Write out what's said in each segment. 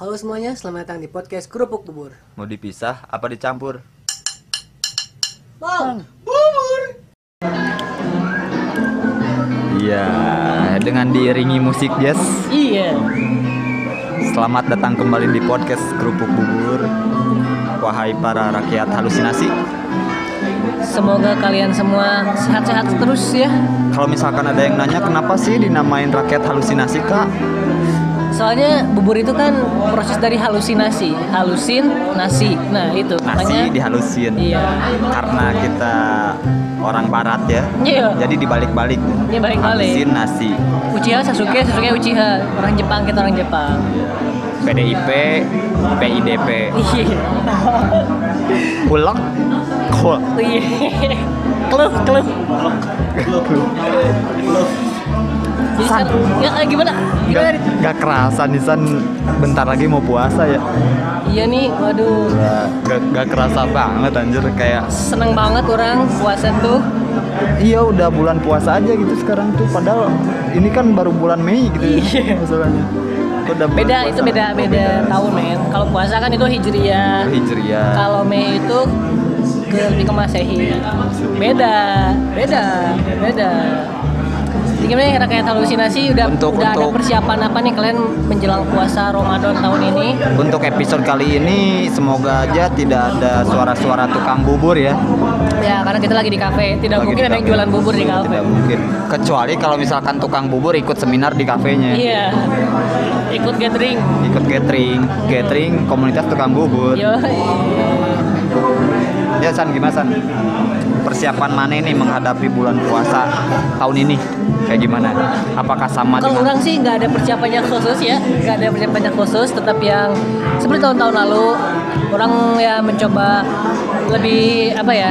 Halo semuanya, selamat datang di podcast Kerupuk Bubur. Mau dipisah apa dicampur? Bang, Iya, dengan diiringi musik jazz. iya. Selamat datang kembali di podcast Kerupuk Bubur. Wahai para rakyat halusinasi, Semoga kalian semua sehat-sehat terus ya. kalau misalkan ada yang nanya kenapa sih dinamain rakyat halusinasi kak? Soalnya bubur itu kan proses dari halusinasi, halusin nasi. Nah itu Nasi makanya. dihalusin. Iya. Karena kita orang barat ya. Iya. Jadi dibalik-balik. Iya, balik-balik. Halusin nasi. Uchiha Sasuke, Sasuke Uchiha. Orang Jepang kita orang Jepang. PDIP, PIDP. Iya. Ulek. Kol. Keluh, keluh. Jadi San. ya gimana? Gimana? Gak, gak kerasa nih San bentar lagi mau puasa ya. Iya nih, waduh. Gak, gak kerasa banget anjir kayak Seneng banget orang puasa tuh. Iya udah bulan puasa aja gitu sekarang tuh padahal ini kan baru bulan Mei gitu Iya. ya masalahnya. Udah Beda puasa. itu beda Oh, beda tahun men. Kalau puasa kan itu hijriah. Hijriah. Kalau Mei itu ke lebih ke Masehi. Beda, beda, beda. Gimana ya rakyat halusinasi udah Untuk- udah ada untuk- persiapan apa nih kalian menjelang puasa Ramadan tahun ini? Untuk episode kali ini semoga aja tidak ada suara-suara tukang bubur ya. Ya karena kita lagi di kafe, tidak Lagi mungkin ada yang jualan bubur di kafe. Tidak mungkin. Kecuali kalau misalkan tukang bubur ikut seminar di kafenya. Iya. Ikut gathering. Ikut catering, catering komunitas tukang bubur. Yo. Ya San gimana San? Persiapan mana nih menghadapi bulan puasa tahun ini? Kayak gimana? Apakah sama Kalau dengan orang sih nggak ada persiapan yang khusus ya, nggak ada persiapan yang khusus, tetap yang seperti tahun-tahun lalu orang ya mencoba lebih apa ya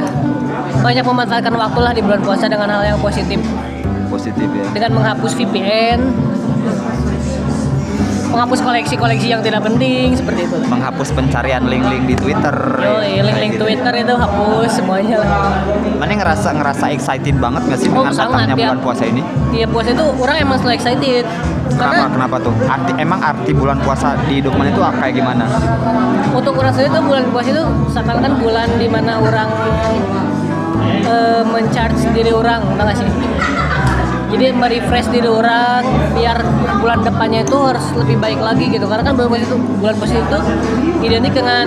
banyak memanfaatkan waktu lah di bulan puasa dengan hal yang positif positif ya? dengan menghapus VPN, menghapus koleksi-koleksi yang tidak penting seperti itu. menghapus pencarian link-link di Twitter. Yo, Kayak link-link gitu. Twitter itu hapus semuanya lah. Mana ngerasa ngerasa excited banget gak sih Oh, dengan datangnya ya. bulan puasa ini? Dia puasa itu orang emang selalu excited Kenapa? karena Kenapa tuh? Arti emang arti bulan puasa di mana itu kayak gimana? untuk orang sendiri tuh bulan puasa itu seakan-akan bulan di mana orang eh, mencharge diri orang, tau gak sih? Jadi merefresh diri orang biar bulan depannya itu harus lebih baik lagi gitu. Karena kan bulan itu bulan puasa itu identik dengan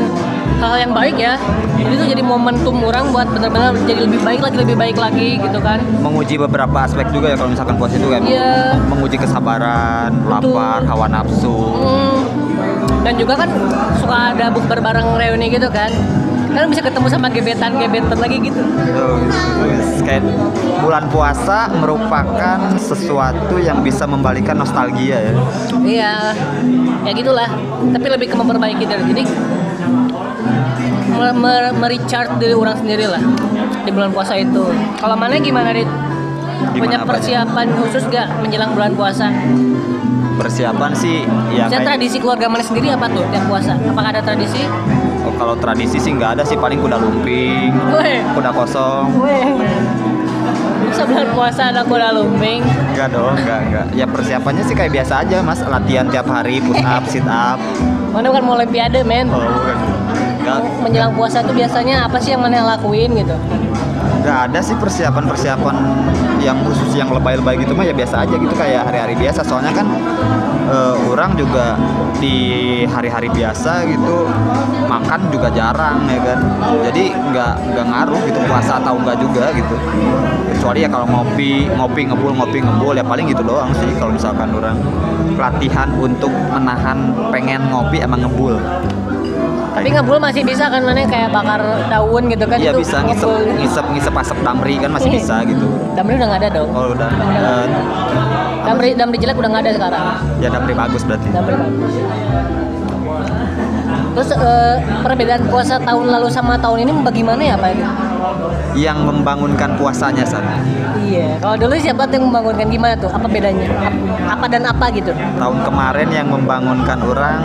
hal yang baik ya. Jadi itu jadi momentum orang buat benar-benar jadi lebih baik lagi, lebih baik lagi gitu kan. Menguji beberapa aspek juga ya kalau misalkan puasa itu kan. Iya. Menguji kesabaran, Betul. lapar, hawa nafsu. Hmm. Dan juga kan suka ada bukber bareng reuni gitu kan. Kan bisa ketemu sama gebetan-gebetan lagi gitu. Kayak bulan puasa merupakan sesuatu yang bisa membalikan nostalgia ya. Iya, ya gitulah. Tapi lebih ke memperbaiki diri. Jadi me- me- merecharge diri orang sendiri lah di bulan puasa itu. Kalau mana gimana Rit? Punya apanya? persiapan khusus gak menjelang bulan puasa? Persiapan sih ya kayak tradisi keluarga mana sendiri apa tuh tiap puasa? Apakah ada tradisi? Kalau tradisi sih nggak ada sih paling kuda lumping, Weh, kuda kosong. weh. Sebulan puasa ada kuda lumping. Enggak dong, enggak, enggak. Ya persiapannya sih kayak biasa aja, Mas. Latihan tiap hari, push up, sit up. Mana bukan mau olimpiade men? Oh, bukan. Enggak, Menjelang puasa tuh biasanya apa sih yang mana lakuin gitu? Enggak ada sih persiapan-persiapan yang khusus yang lebay-lebay gitu mah ya biasa aja gitu kayak hari-hari biasa. Soalnya kan eh, orang juga di hari-hari biasa gitu makan juga jarang ya kan. Jadi enggak enggak ngaruh gitu puasa atau enggak juga gitu. Kecuali ya kalau ngopi, ngopi ngebul, ngopi ngebul ya paling gitu doang sih kalau misalkan orang pelatihan untuk menahan pengen ngopi emang ngebul. Tapi ngebul masih bisa kan mana kayak bakar daun gitu kan Iya itu bisa ngisep ngisep ngisep asap damri kan masih Iya. bisa gitu. Damri udah nggak ada dong. Oh udah. Eh, Damri damri jelek udah nggak ada sekarang. ya damri bagus berarti. Damri bagus. Terus eh, perbedaan puasa tahun lalu sama tahun ini bagaimana ya Pak? Yang membangunkan puasanya saat Iya. Kalau dulu siapa tuh yang membangunkan gimana tuh? Apa bedanya? Ap- Apa dan apa gitu? tahun kemarin yang membangunkan orang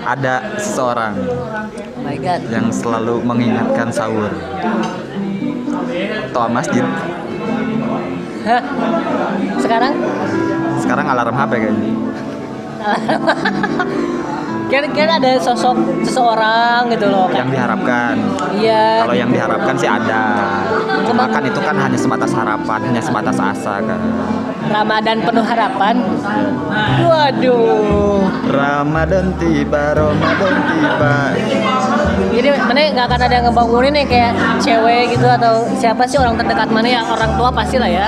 ada seseorang Oh my god. yang selalu mengingatkan sahur. Toa masjid. Hah? Sekarang? Sekarang alarm HP kayaknya. Kira-kira ada sosok seseorang gitu loh. yang diharapkan Iya. kalau yang diharapkan sih ada cuma kan itu kan hanya sebatas harapan hanya sebatas asa kan Ramadan penuh harapan. Waduh. Ramadan tiba Ramadan tiba Jadi mana nggak akan ada yang ngebangunin nih kayak cewek gitu atau siapa sih orang terdekat mana ya orang tua pasti lah ya.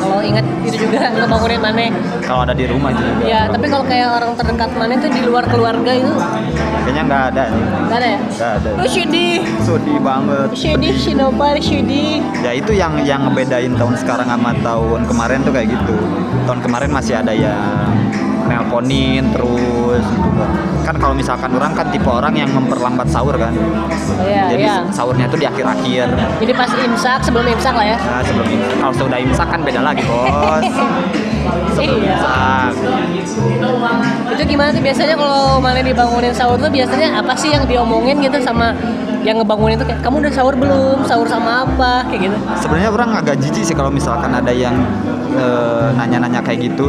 Kalau ingat itu juga ngebangunin mana. kalau ada di rumah itu juga Ya tapi kalau kayak orang terdekat mana itu di luar keluarga itu kayaknya nggak ada nih. Nggak ada ya. nggak ada. Oh sedih, sedih banget. Sedih, sinopal, sedih. ya itu yang yang ngebedain tahun sekarang sama tahun kemarin tuh kayak gitu. Tahun kemarin masih ada yang nelponin terus gitu kan kalau misalkan orang kan tipe orang yang memperlambat sahur kan Iya, jadi iya. sahurnya tuh di akhir-akhir Jadi pas imsak, sebelum imsak lah ya. nah sebelum imsak kalau sudah imsak kan beda lagi bos sebelum Iya. imsak Itu gimana sih biasanya kalau mana dibangunin sahur tuh biasanya apa sih yang diomongin gitu sama yang ngebangunin tuh kayak kamu udah sahur belum? Sahur sama apa? Kayak gitu. sebenarnya orang agak jijik sih kalau misalkan ada yang eh, nanya-nanya kayak gitu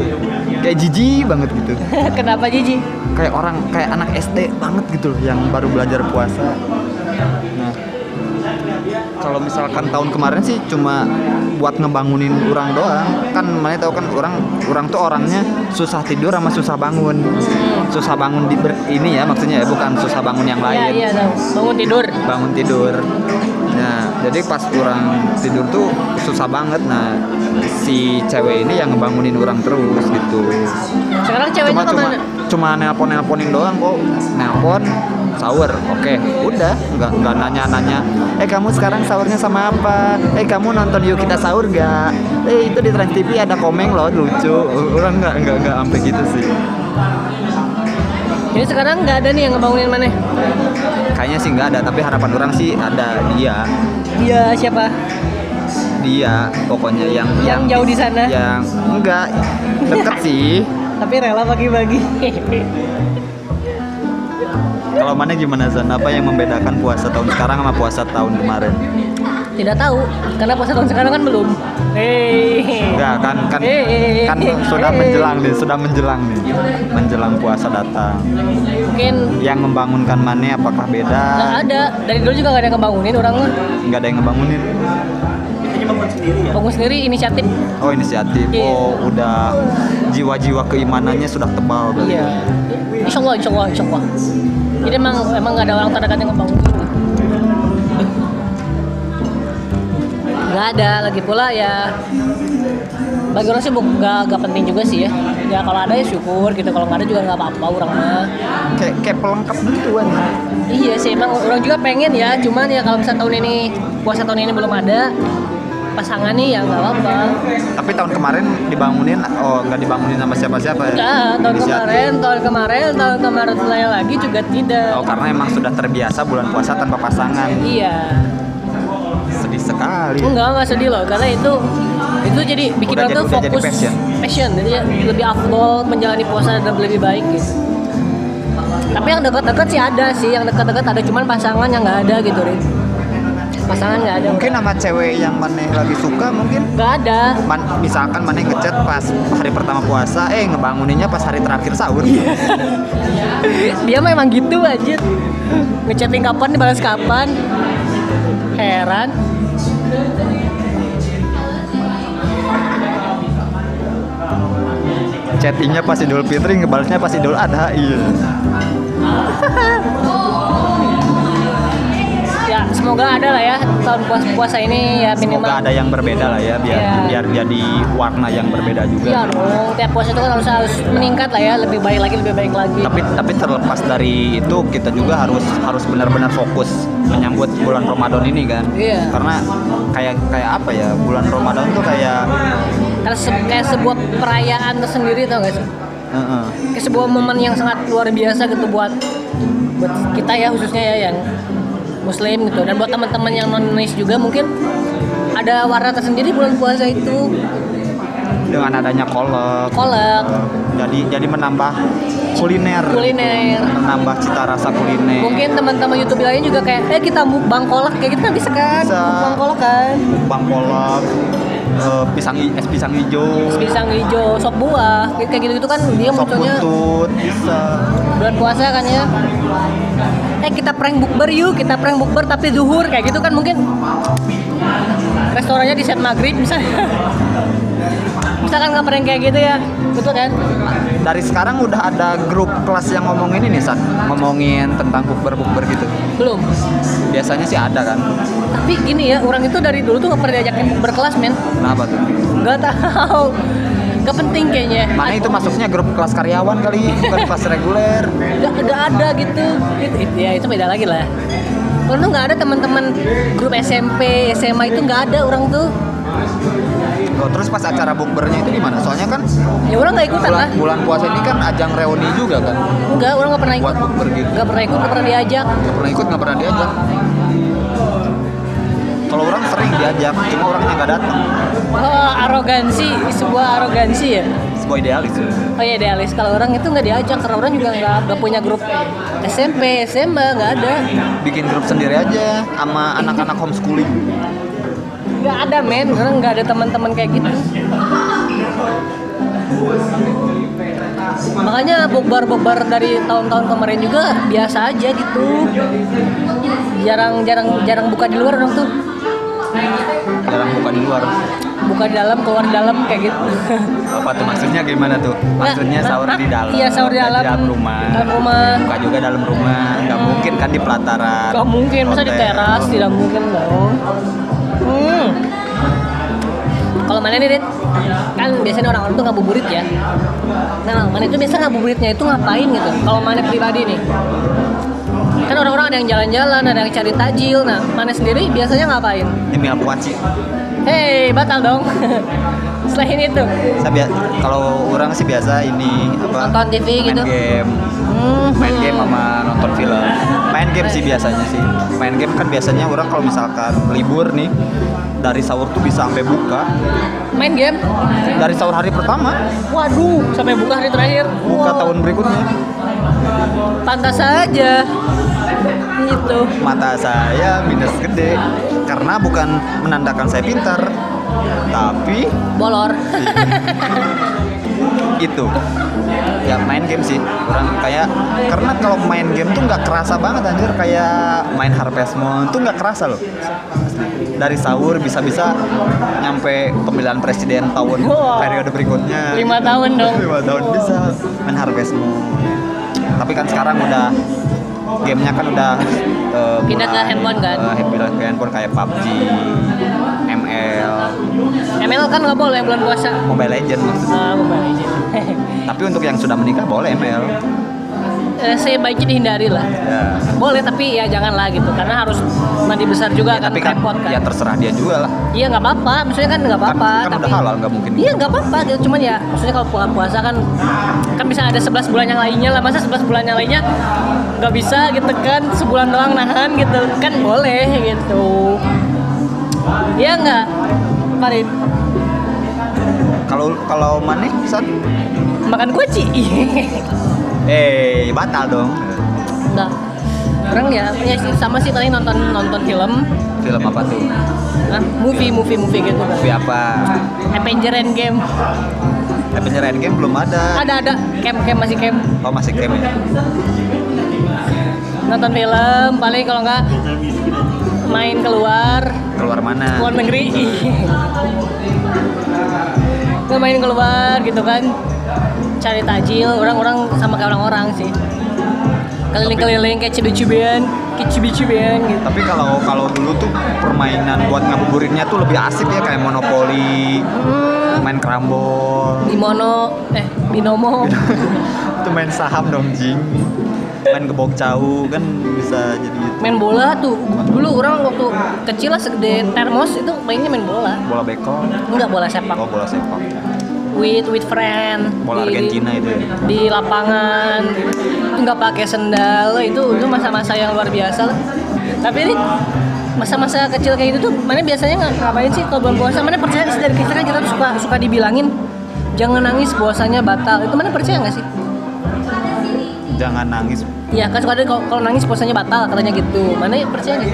kayak jijik banget gitu Kenapa Jiji? kayak orang kayak anak SD banget gitu loh yang baru belajar puasa. Nah, kalau misalkan tahun kemarin sih cuma buat ngebangunin orang doang. Kan mana tahu kan orang orang tuh orangnya susah tidur sama susah bangun. Susah bangun di ber- ini ya maksudnya ya bukan susah bangun yang Iya, lain. iya tahu. Bangun tidur. Bangun tidur. Jadi pas orang tidur tuh susah banget. Nah, si cewek ini yang ngebangunin orang terus gitu. Sekarang ceweknya cuma cuma ke mana? cuma nelpon nelponin doang kok. Nelpon sahur oke udah. Nggak nggak nanya nanya eh kamu sekarang sahurnya sama apa? Eh kamu nonton yuk kita sahur gak eh itu di trans tv ada komeng loh lucu. Orang nggak nggak nggak sampai gitu sih Jadi sekarang nggak ada nih yang ngebangunin mana? kayaknya sih nggak ada tapi harapan orang sih ada dia Iya siapa? dia pokoknya yang Yang jauh di sana. yang enggak deket sih Tapi rela bagi-bagi. kalau mana gimana Zan apa yang membedakan puasa tahun sekarang sama puasa tahun kemarin Tidak tahu, karena puasa tahun sekarang kan belum. Hei. Enggak kan kan Eh, kan sudah eh. menjelang nih, sudah menjelang nih. Menjelang puasa datang. Mungkin Yang membangunkan mana apakah beda? ada. Dari dulu juga nggak ada yang ngebangunin orang mah. Enggak ada yang ngebangunin. Bangun sendiri inisiatif. Oh, inisiatif. Iya. Oh, udah jiwa-jiwa keimanannya sudah tebal berarti. Iya. Insya Allah, insya Allah, insya Allah. Jadi emang emang nggak ada orang terdekat yang ngebangunin. Nggak ada. Lagi pula ya bagi orang sih nggak nggak penting juga sih ya. Ya kalau ada ya syukur gitu. Kalau nggak ada juga nggak apa-apa orang mah. Kayak kayak pelengkap gitu kan. Iya sih emang orang juga pengen ya. Cuman ya kalau misalnya tahun ini puasa tahun ini belum ada pasangan nih ya nggak apa-apa. Tapi tahun kemarin dibangunin oh enggak dibangunin sama siapa-siapa ya? Tahun Inisiatif. kemarin, tahun kemarin, tahun kemarin lagi juga tidak. Oh, karena emang sudah terbiasa bulan puasa tanpa pasangan. Iya. Sekali. Enggak, enggak sedih loh karena itu itu jadi bikin Udah orang tuh fokus passion. passion jadi lebih afdol menjalani puasa dan lebih baik gitu. Tapi yang dekat-dekat sih ada sih, yang dekat-dekat ada cuman pasangan yang nggak ada gitu, Rin. Pasangan nggak ada. Mungkin sama cewek yang mana lagi suka mungkin nggak ada. Man, misalkan mana ngechat pas hari pertama puasa, eh ngebanguninnya pas hari terakhir sahur. Iya. Dia mah emang gitu aja. Ngechatting kapan dibalas kapan. Heran. Chattingnya pas Idul Fitri, ngebalasnya pas Idul Adha. Iya. Semoga ada lah ya tahun puasa puasa ini ya minimal. Semoga ada yang berbeda lah ya, biar Iya. biar jadi warna yang berbeda Iya juga. dong, tiap puasa itu kan harus harus meningkat lah ya, lebih baik lagi, lebih baik lagi. Tapi tapi terlepas dari itu kita juga harus harus benar-benar fokus menyambut bulan Ramadan ini kan. Iya. Karena kayak kayak apa ya? Bulan Ramadan tuh kayak Karena se- kayak sebuah perayaan tersendiri tau gak sih? Heeh. Kayak sebuah momen yang sangat luar biasa gitu buat buat kita ya khususnya ya yang muslim gitu. Dan buat teman-teman yang non Indonesia juga mungkin ada warna tersendiri bulan puasa itu. Dengan adanya kolak. kolak. Jadi jadi menambah kuliner. kuliner. Menambah cita rasa kuliner. mungkin teman-teman YouTube lainnya juga kayak eh kita mukbang kolak. Kayak gitu kan bisa kan? Bisa. mukbang kolak kan? Bang kolak eh, pisang es pisang hijau. Pisang hijau sop buah. Kayak gitu gitu kan dia sop munculnya buntut bisa. bulan puasa kan ya eh kita prank bukber yuk kita prank bukber tapi zuhur kayak gitu kan mungkin. Restorannya di set maghrib misalnya misalkan nggak prank kayak gitu ya? Betul kan? Dari sekarang udah ada grup kelas yang ngomongin ini San. Ngomongin tentang bukber bukber gitu. Belum. Biasanya sih ada kan. Tapi gini ya orang itu dari dulu tuh nggak pernah diajakin bukber kelas men. Kenapa tuh? Nggak tahu nggak penting kayaknya. Mana itu masuknya grup kelas karyawan kali bukan kelas reguler. Nggak nggak ada gitu. Itu, itu ya itu beda lagi lah. Kalau tuh nggak ada teman-teman grup SMP SMA itu nggak ada orang tuh? Oh, terus pas acara bukbernya itu gimana? Soalnya kan ya orang nggak ikutan bulan, lah. bulan puasa ini kan ajang reuni juga kan? Enggak, orang nggak pernah ikut. Buat bukber gitu. Nggak pernah ikut, nggak pernah diajak. nggak pernah ikut nggak pernah diajak. Kalau orang diajak cuma orangnya nggak datang Oh, arogansi, sebuah arogansi ya. sebuah idealis Oh iya idealis. Kalau orang itu nggak diajak, karena orang juga nggak nggak punya grup SMP, SMA, nggak ada. bikin grup sendiri aja sama anak-anak homeschooling Nggak ada men, orang nggak ada teman-teman kayak gitu. Makanya bukbar-bukbar dari tahun-tahun kemarin juga biasa aja gitu. Jarang jarang jarang buka di luar orang tuh. Jarang buka di luar Buka di dalam, keluar di dalam kayak gitu. apa tuh maksudnya gimana tuh maksudnya Nggak, sahur nah, di dalam iya, sahur di nggak dalam. rumah Dalam rumah. buka juga dalam rumah nggak mungkin kan di pelataran Gak mungkin, masa di teras tidak mungkin dong. Hmm. Kalau mana nih, Dit? Kan biasanya orang-orang tuh ngabuburit ya. Nah, mana itu biasa ngabuburitnya itu ngapain gitu? Kalau mana pribadi nih. Kan orang-orang ada yang jalan-jalan, ada yang cari tajil. Nah, mana sendiri biasanya ngapain? Emil Puaci Hei, batal dong. Selain itu, saya kalau orang sih biasa ini apa Nonton TV main gitu? game hmm, main game sama nonton film main game sih biasanya sih main game kan biasanya orang kalau misalkan libur nih dari sahur tuh bisa sampai buka main game. dari sahur hari pertama Waduh, sampai buka hari terakhir. buka Wow, tahun berikutnya Pantas saja. Gitu. mata saya minus gede karena bukan menandakan saya pintar tapi Bolor. itu ya main game sih orang kayak karena kalau main game tuh nggak kerasa banget anjir kayak main Harvest Moon tuh nggak kerasa loh dari sahur bisa-bisa nyampe pemilihan presiden tahun Wow. periode berikutnya Lima tahun dong. lima tahun bisa main Harvest Moon tapi kan sekarang udah gamenya kan udah eh, Pindah ke handphone kan? eh, pindah ke handphone kayak PUBG ML ML kan nggak boleh bulan puasa. Mobile Legend maksudnya Ah, Mobile Legends. tapi untuk yang sudah menikah boleh ML Eh, Sebaiknya dihindari lah. ya Boleh tapi ya janganlah gitu karena harus mandi besar juga Ya, kan tapi kan repot kan. ya terserah dia juga lah Iya nggak apa-apa, maksudnya kan nggak kan, apa-apa. kan tapi udah halal nggak mungkin Iya nggak apa-apa gitu, cuman ya maksudnya kalau bulan puasa kan kan bisa ada 11 bulan yang lainnya lah, masa 11 bulan yang lainnya nggak bisa gitu kan sebulan doang nahan gitu kan boleh gitu. Iya nggak, Farid? kalau kalau mana San Makan kuci. eh batal dong. Nah, orang ya, ya sih, sama sih paling nonton nonton film, film apa tuh? Nah, movie movie movie gitu. Kan. movie apa? Avenger Endgame. Avenger Endgame belum ada. Ada ada. Camp camp masih camp. oh masih game ya? Nonton film paling kalau nggak main keluar. Keluar mana? Luar negeri. Nggak main keluar gitu kan. Cari tajil, orang-orang sama kayak orang-orang sih. Keliling-keliling kayak cibi-cibian, cibi-cibian gitu. tapi kalau kalau dulu tuh permainan buat ngabuburitnya tuh lebih asik ya kayak monopoli Hmm, main kerambol bimono, eh binomo. itu main saham dong jing main gebok cau kan bisa jadi gitu. main bola tuh dulu orang waktu kecil lah segede termos itu mainnya main bola bola bekol enggak bola sepak oh bola sepak with with friend. Bola Di- Argentina itu ya? di lapangan. Nggak pakai sendal itu itu masa-masa yang luar biasa lah. Tapi ini masa-masa kecil kayak gitu tuh mana biasanya nggak ngapain sih kalau bulan puasa? Mana percaya sih dari kecil kan kita tuh suka suka dibilangin jangan nangis puasanya batal. Itu mana percaya nggak sih? Jangan nangis. Ya kan suka ada kalau nangis puasanya batal katanya gitu. Mana percaya nggak?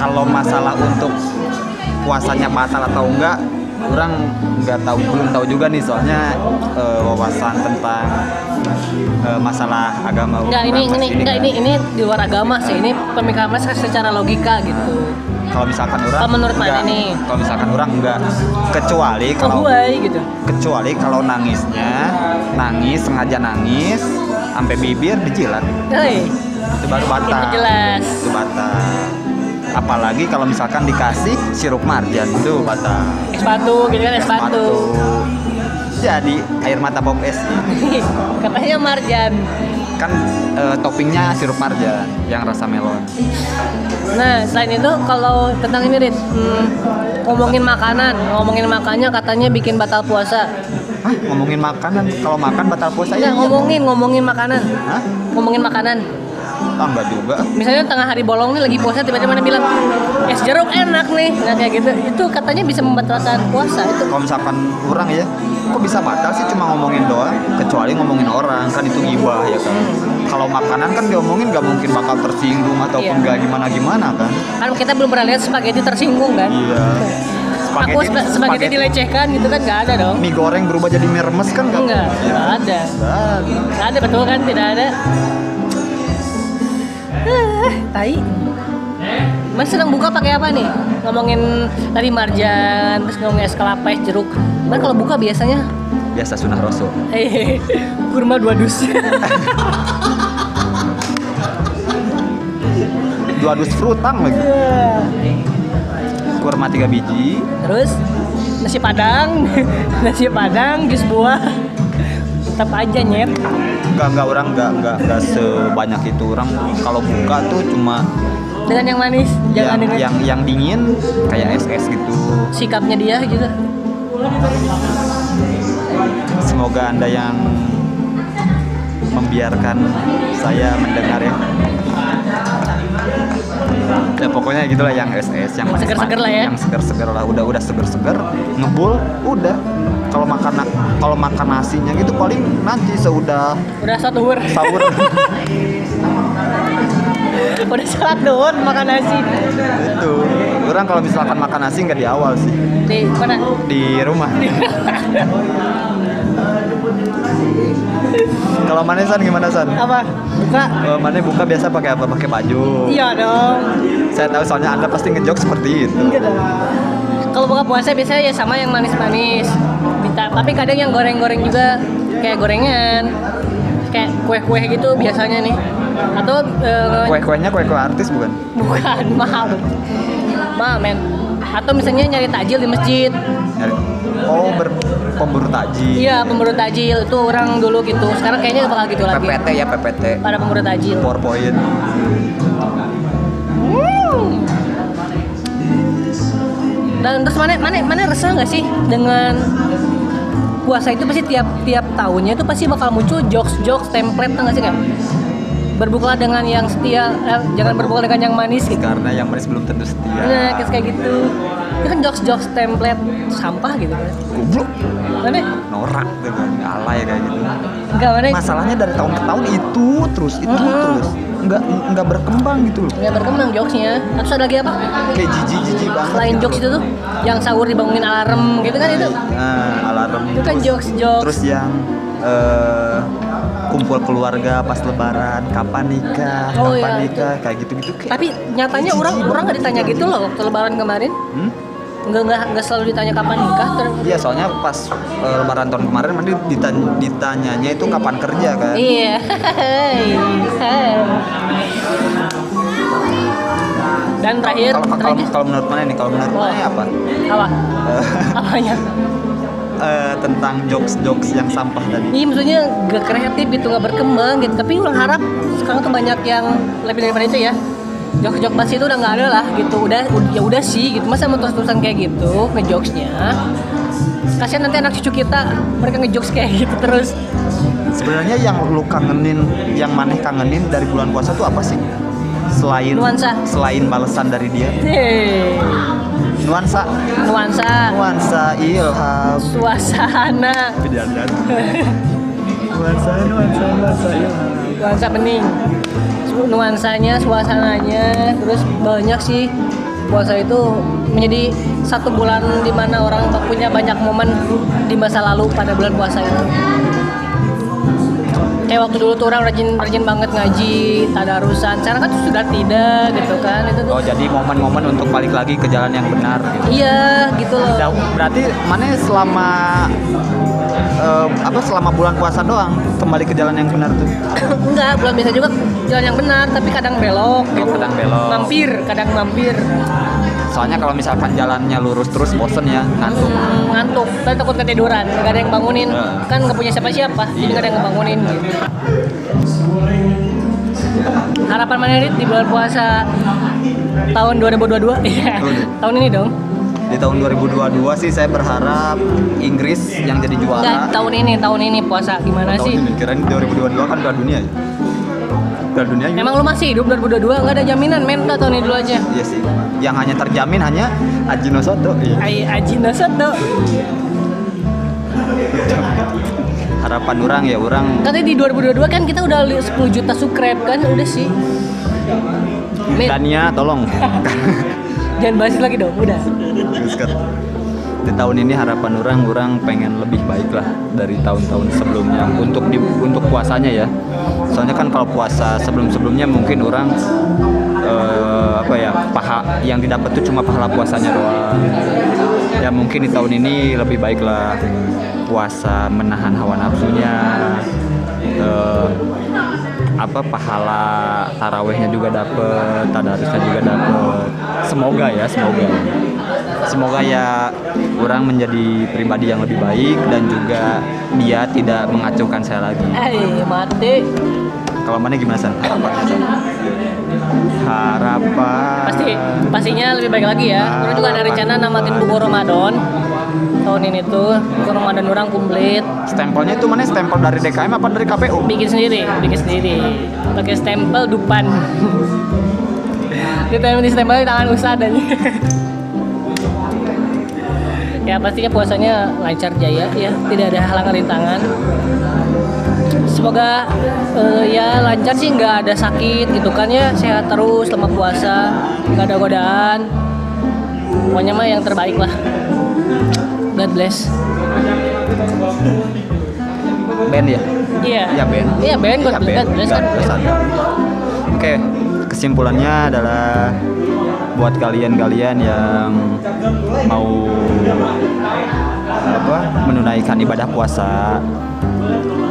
Kalau masalah untuk puasanya batal atau enggak orang nggak tahu belum tahu juga nih soalnya eh, wawasan tentang eh, masalah agama Enggak ini ini nggak- ini ini di luar agama sih. Ini pemikiran mas secara logika gitu. kalau misalkan orang Kalau menurut mana enggak, nih? kalau misalkan orang enggak kecuali kalau gitu. kecuali kalau nangisnya nangis sengaja nangis sampai bibir dijilat Hei, itu baru batal itu jelas. itu batal apalagi kalau misalkan dikasih sirup marjan itu batal Es batu gitu kan es batu. jadi air mata pop es Katanya marjan. kan eh, toppingnya sirup marjan yang rasa melon Nah, selain itu kalau tentang ini Rit, hmm, ngomongin makanan, ngomongin makannya katanya bikin batal puasa. Hah, ngomongin makanan kalau makan batal puasa ya ngomongin ngomongin makanan. Hah? Ngomongin makanan. Ah, enggak juga Misalnya tengah hari bolong nih lagi puasa tiba-tiba mana bilang es jeruk enak nih. Nah, kayak gitu. Itu katanya bisa membatalkan puasa itu. kalau misalkan orang ya kok bisa batal sih cuma ngomongin doang kecuali ngomongin orang kan itu gibah ya kan kalau makanan kan diomongin nggak mungkin bakal tersinggung ataupun Iya. nggak gimana gimana kan Kan kita belum pernah lihat spaghetti tersinggung kan? iya Aku spa- spaghetti dilecehkan gitu kan nggak ada dong. mie goreng berubah jadi mie remes kan nggak Enggak, nggak ada. Nggak. Nggak ada betul kan? Tidak ada. Tai. Mas sedang buka pakai apa nih? Ngomongin tadi marjan, terus ngomongin es kelapa, es jeruk. Mas kalau buka biasanya biasa sunah rasul kurma dua dus. dua dus frutang lagi kurma tiga biji terus nasi padang, nasi padang, jus buah. Tetap aja nyet. nggak nggak orang nggak nggak nggak sebanyak itu orang kalau buka tuh cuma Dengan yang manis, jangan yang dengan yang yang dingin kayak es es gitu sikapnya dia gitu. semoga anda yang membiarkan saya mendengar ya ya pokoknya gitulah yang es yang Seger-seger lah ya. yang seger seger lah udah udah seger seger ngebul udah kalau makan na- kalau makan nasinya gitu paling nanti seudah Udah satu hur. sahur Udah salat doon makan nasi. itu orang kalau misalkan makan nasi nggak di awal sih Di mana? di rumah kalau mana san gimana san Apa? Buka? Eh, mana buka biasa pakai apa pakai baju Iya dong. saya tahu soalnya anda pasti ngejok seperti itu Enggak dong. Kalau buka puasa biasanya ya sama yang manis-manis. Tapi kadang yang goreng-goreng juga kayak gorengan, kayak kue-kue gitu biasanya nih. Atau eh, kue-kuenya kue-kue artis bukan bukan mahal, mahal men. Atau misalnya nyari takjil di masjid. Nyari- oh ber pemburu takjil Iya pemburu takjil itu orang dulu gitu. Sekarang kayaknya bakal gitu lagi. PPT ya PPT Pada pemburu takjil. PowerPoint Hmm. Dan terus mana mana mana resah nggak sih dengan puasa itu pasti tiap tiap tahunnya itu pasti bakal muncul jokes jokes template nggak sih kan? Berbukalah dengan yang setia, eh, jangan berbuka dengan yang manis gitu. karena yang manis belum tentu setia Nah, kayak gitu. Itu kan jokes jokes template sampah gitu kan? goblok Mana? norak gitu kan alay kayak gitu Enggak mana? masalahnya dari tahun ke tahun itu terus itu Mhm. terus nggak nggak berkembang gitu loh Nggak berkembang jokesnya. Terus ada lagi apa? kayak jijik jijik banget Selain gitu jokes loh. itu tuh, yang sahur dibangunin alarm gitu kan itu? nah alarm Itu kan jokes jokes. terus yang eh, kumpul keluarga pas lebaran kapan nikah Oh, kapan iya, nikah kayak gitu gitu kayak Tapi nyatanya orang orang nggak ditanya gitu loh waktu lebaran kemarin. hmm? Nggak nggak nggak selalu ditanya kapan nikah. Ter Iya soalnya pas eh, lebaran tahun kemarin mandi ditan- ditanyanya itu kapan kerja kan iya. Dan terakhir, kalau kalau terakhir kalau menurut mana nih kalau menurut mana apa apa? Apanya? Eh, tentang jokes jokes yang sampah tadi Iya maksudnya gak kreatif gitu nggak berkembang gitu. Tapi orang harap sekarang tuh banyak yang lebih daripada itu ya. Jok-jok basi itu udah nggak ada lah gitu. Udah ud- ya udah sih gitu. Masa mau terus-terusan kayak gitu ngejokesnya? Kasihan nanti anak cucu kita mereka ngejokes kayak gitu terus. sebenarnya yang lu kangenin yang maneh kangenin dari bulan puasa tuh apa sih selain Nuansa. selain balasan dari dia Hei, nuansa nuansa, nuansa ilham suasana, Pejabat. nuansa nuansa nuansa ilham nuansa bening. Nuansanya, suasananya, terus banyak sih puasa itu menjadi satu bulan di mana orang punya banyak momen di masa lalu pada bulan puasa itu. Kayak waktu dulu tuh orang rajin rajin banget ngaji, tadarusan. Sekarang kan sudah tidak gitu kan. Itu tuh Oh jadi momen-momen untuk balik lagi ke jalan yang benar gitu. iya gitu loh. Nah, berarti mana selama eh, apa selama bulan puasa doang kembali ke jalan yang benar tuh? Enggak, bulan biasa juga jalan yang benar, tapi kadang belok gitu. kadang belok. Mampir, kadang mampir. Soalnya kalau misalkan jalannya lurus terus bosen ya ngantuk. Hmm, ngantuk, tapi takut ketiduran, nggak ada yang bangunin. Nah. Kan nggak punya siapa-siapa, jadi nggak ada yang ngebangunin. Gitu. Harapan mana Rit, di bulan puasa tahun 2022? Iya, tahun ini dong. Di tahun 2022 sih saya berharap Inggris yang jadi juara. tahun ini, tahun ini puasa gimana Tahun sih? ini kirain 2022 kan Piala Dunia ya. Piala Dunia juga. Emang lu masih hidup 2022? Nggak ada jaminan, men. Udah tahun ini dulu aja. Iya sih. Yang hanya terjamin hanya Ajino Soto. Iya. Ai Aji Nasato. Harapan orang ya orang Katanya di 2022 kan kita udah li- 10 juta subscribe kan, udah sih. Men, Dania tolong. jangan bahas lagi dong, udah. Di tahun ini harapan orang orang pengen lebih baik lah dari tahun-tahun sebelumnya untuk di, untuk puasanya ya. Soalnya kan kalau puasa sebelum-sebelumnya mungkin orang eh, apa ya paha yang didapat tuh cuma pahala puasanya doang. Ya mungkin di tahun ini lebih baik lah puasa menahan hawa nafsunya. eh, apa pahala tarawehnya juga dapet, tadarusnya juga dapet. Semoga ya, semoga. Semoga ya orang menjadi pribadi yang lebih baik dan juga dia tidak mengacaukan saya lagi. Eh, mati. Kalau mana gimana san? Harapannya San? Harapan. Pasti pastinya lebih baik lagi ya. Orang juga ada rencana namakin buku Ramadan. Tahun ini tuh buku Ramadan orang komplit. Stempelnya itu mana stempel dari DKM apa dari KPU? Bikin sendiri, bikin sendiri. Pakai stempel dupan. Di stempel di tangan Ustadz aja. Ya pastinya puasanya lancar jaya. Ya, tidak ada halangan rintangan. Semoga eh, ya lancar sih nggak ada sakit gitu kan ya. Sehat terus selama puasa. Nggak ada godaan. Pokoknya mah yang terbaik lah. God bless. Band ya? iya. Iya band. iya Ben. God Ya, bless, God bless kan? God bless. Ada. Oke, kesimpulannya adalah buat kalian-kalian yang mau apa menunaikan ibadah puasa.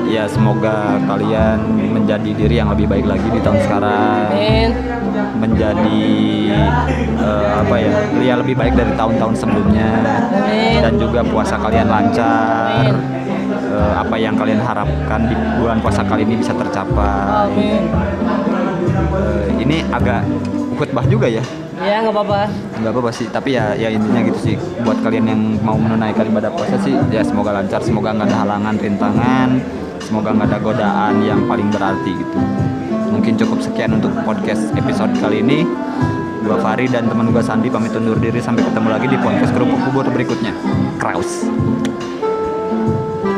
Ya semoga kalian menjadi diri yang lebih baik lagi di tahun sekarang. Amin. Menjadi eh, apa ya ya lebih baik dari tahun-tahun sebelumnya. Amin. dan juga puasa kalian lancar. Eh, apa yang kalian harapkan di bulan puasa kali ini bisa tercapai. Amin. Eh, ini agak khutbah juga ya ya nggak apa-apa. Nggak apa-apa sih tapi ya ya intinya gitu sih. Buat kalian yang mau menunaikan ibadah puasa sih ya semoga lancar semoga nggak ada halangan rintangan semoga nggak ada godaan yang paling berarti gitu. Mungkin cukup sekian untuk podcast episode kali ini. Gua Fari dan teman gua Sandi pamit undur diri sampai ketemu lagi di podcast kerupuk bubur berikutnya. Kraus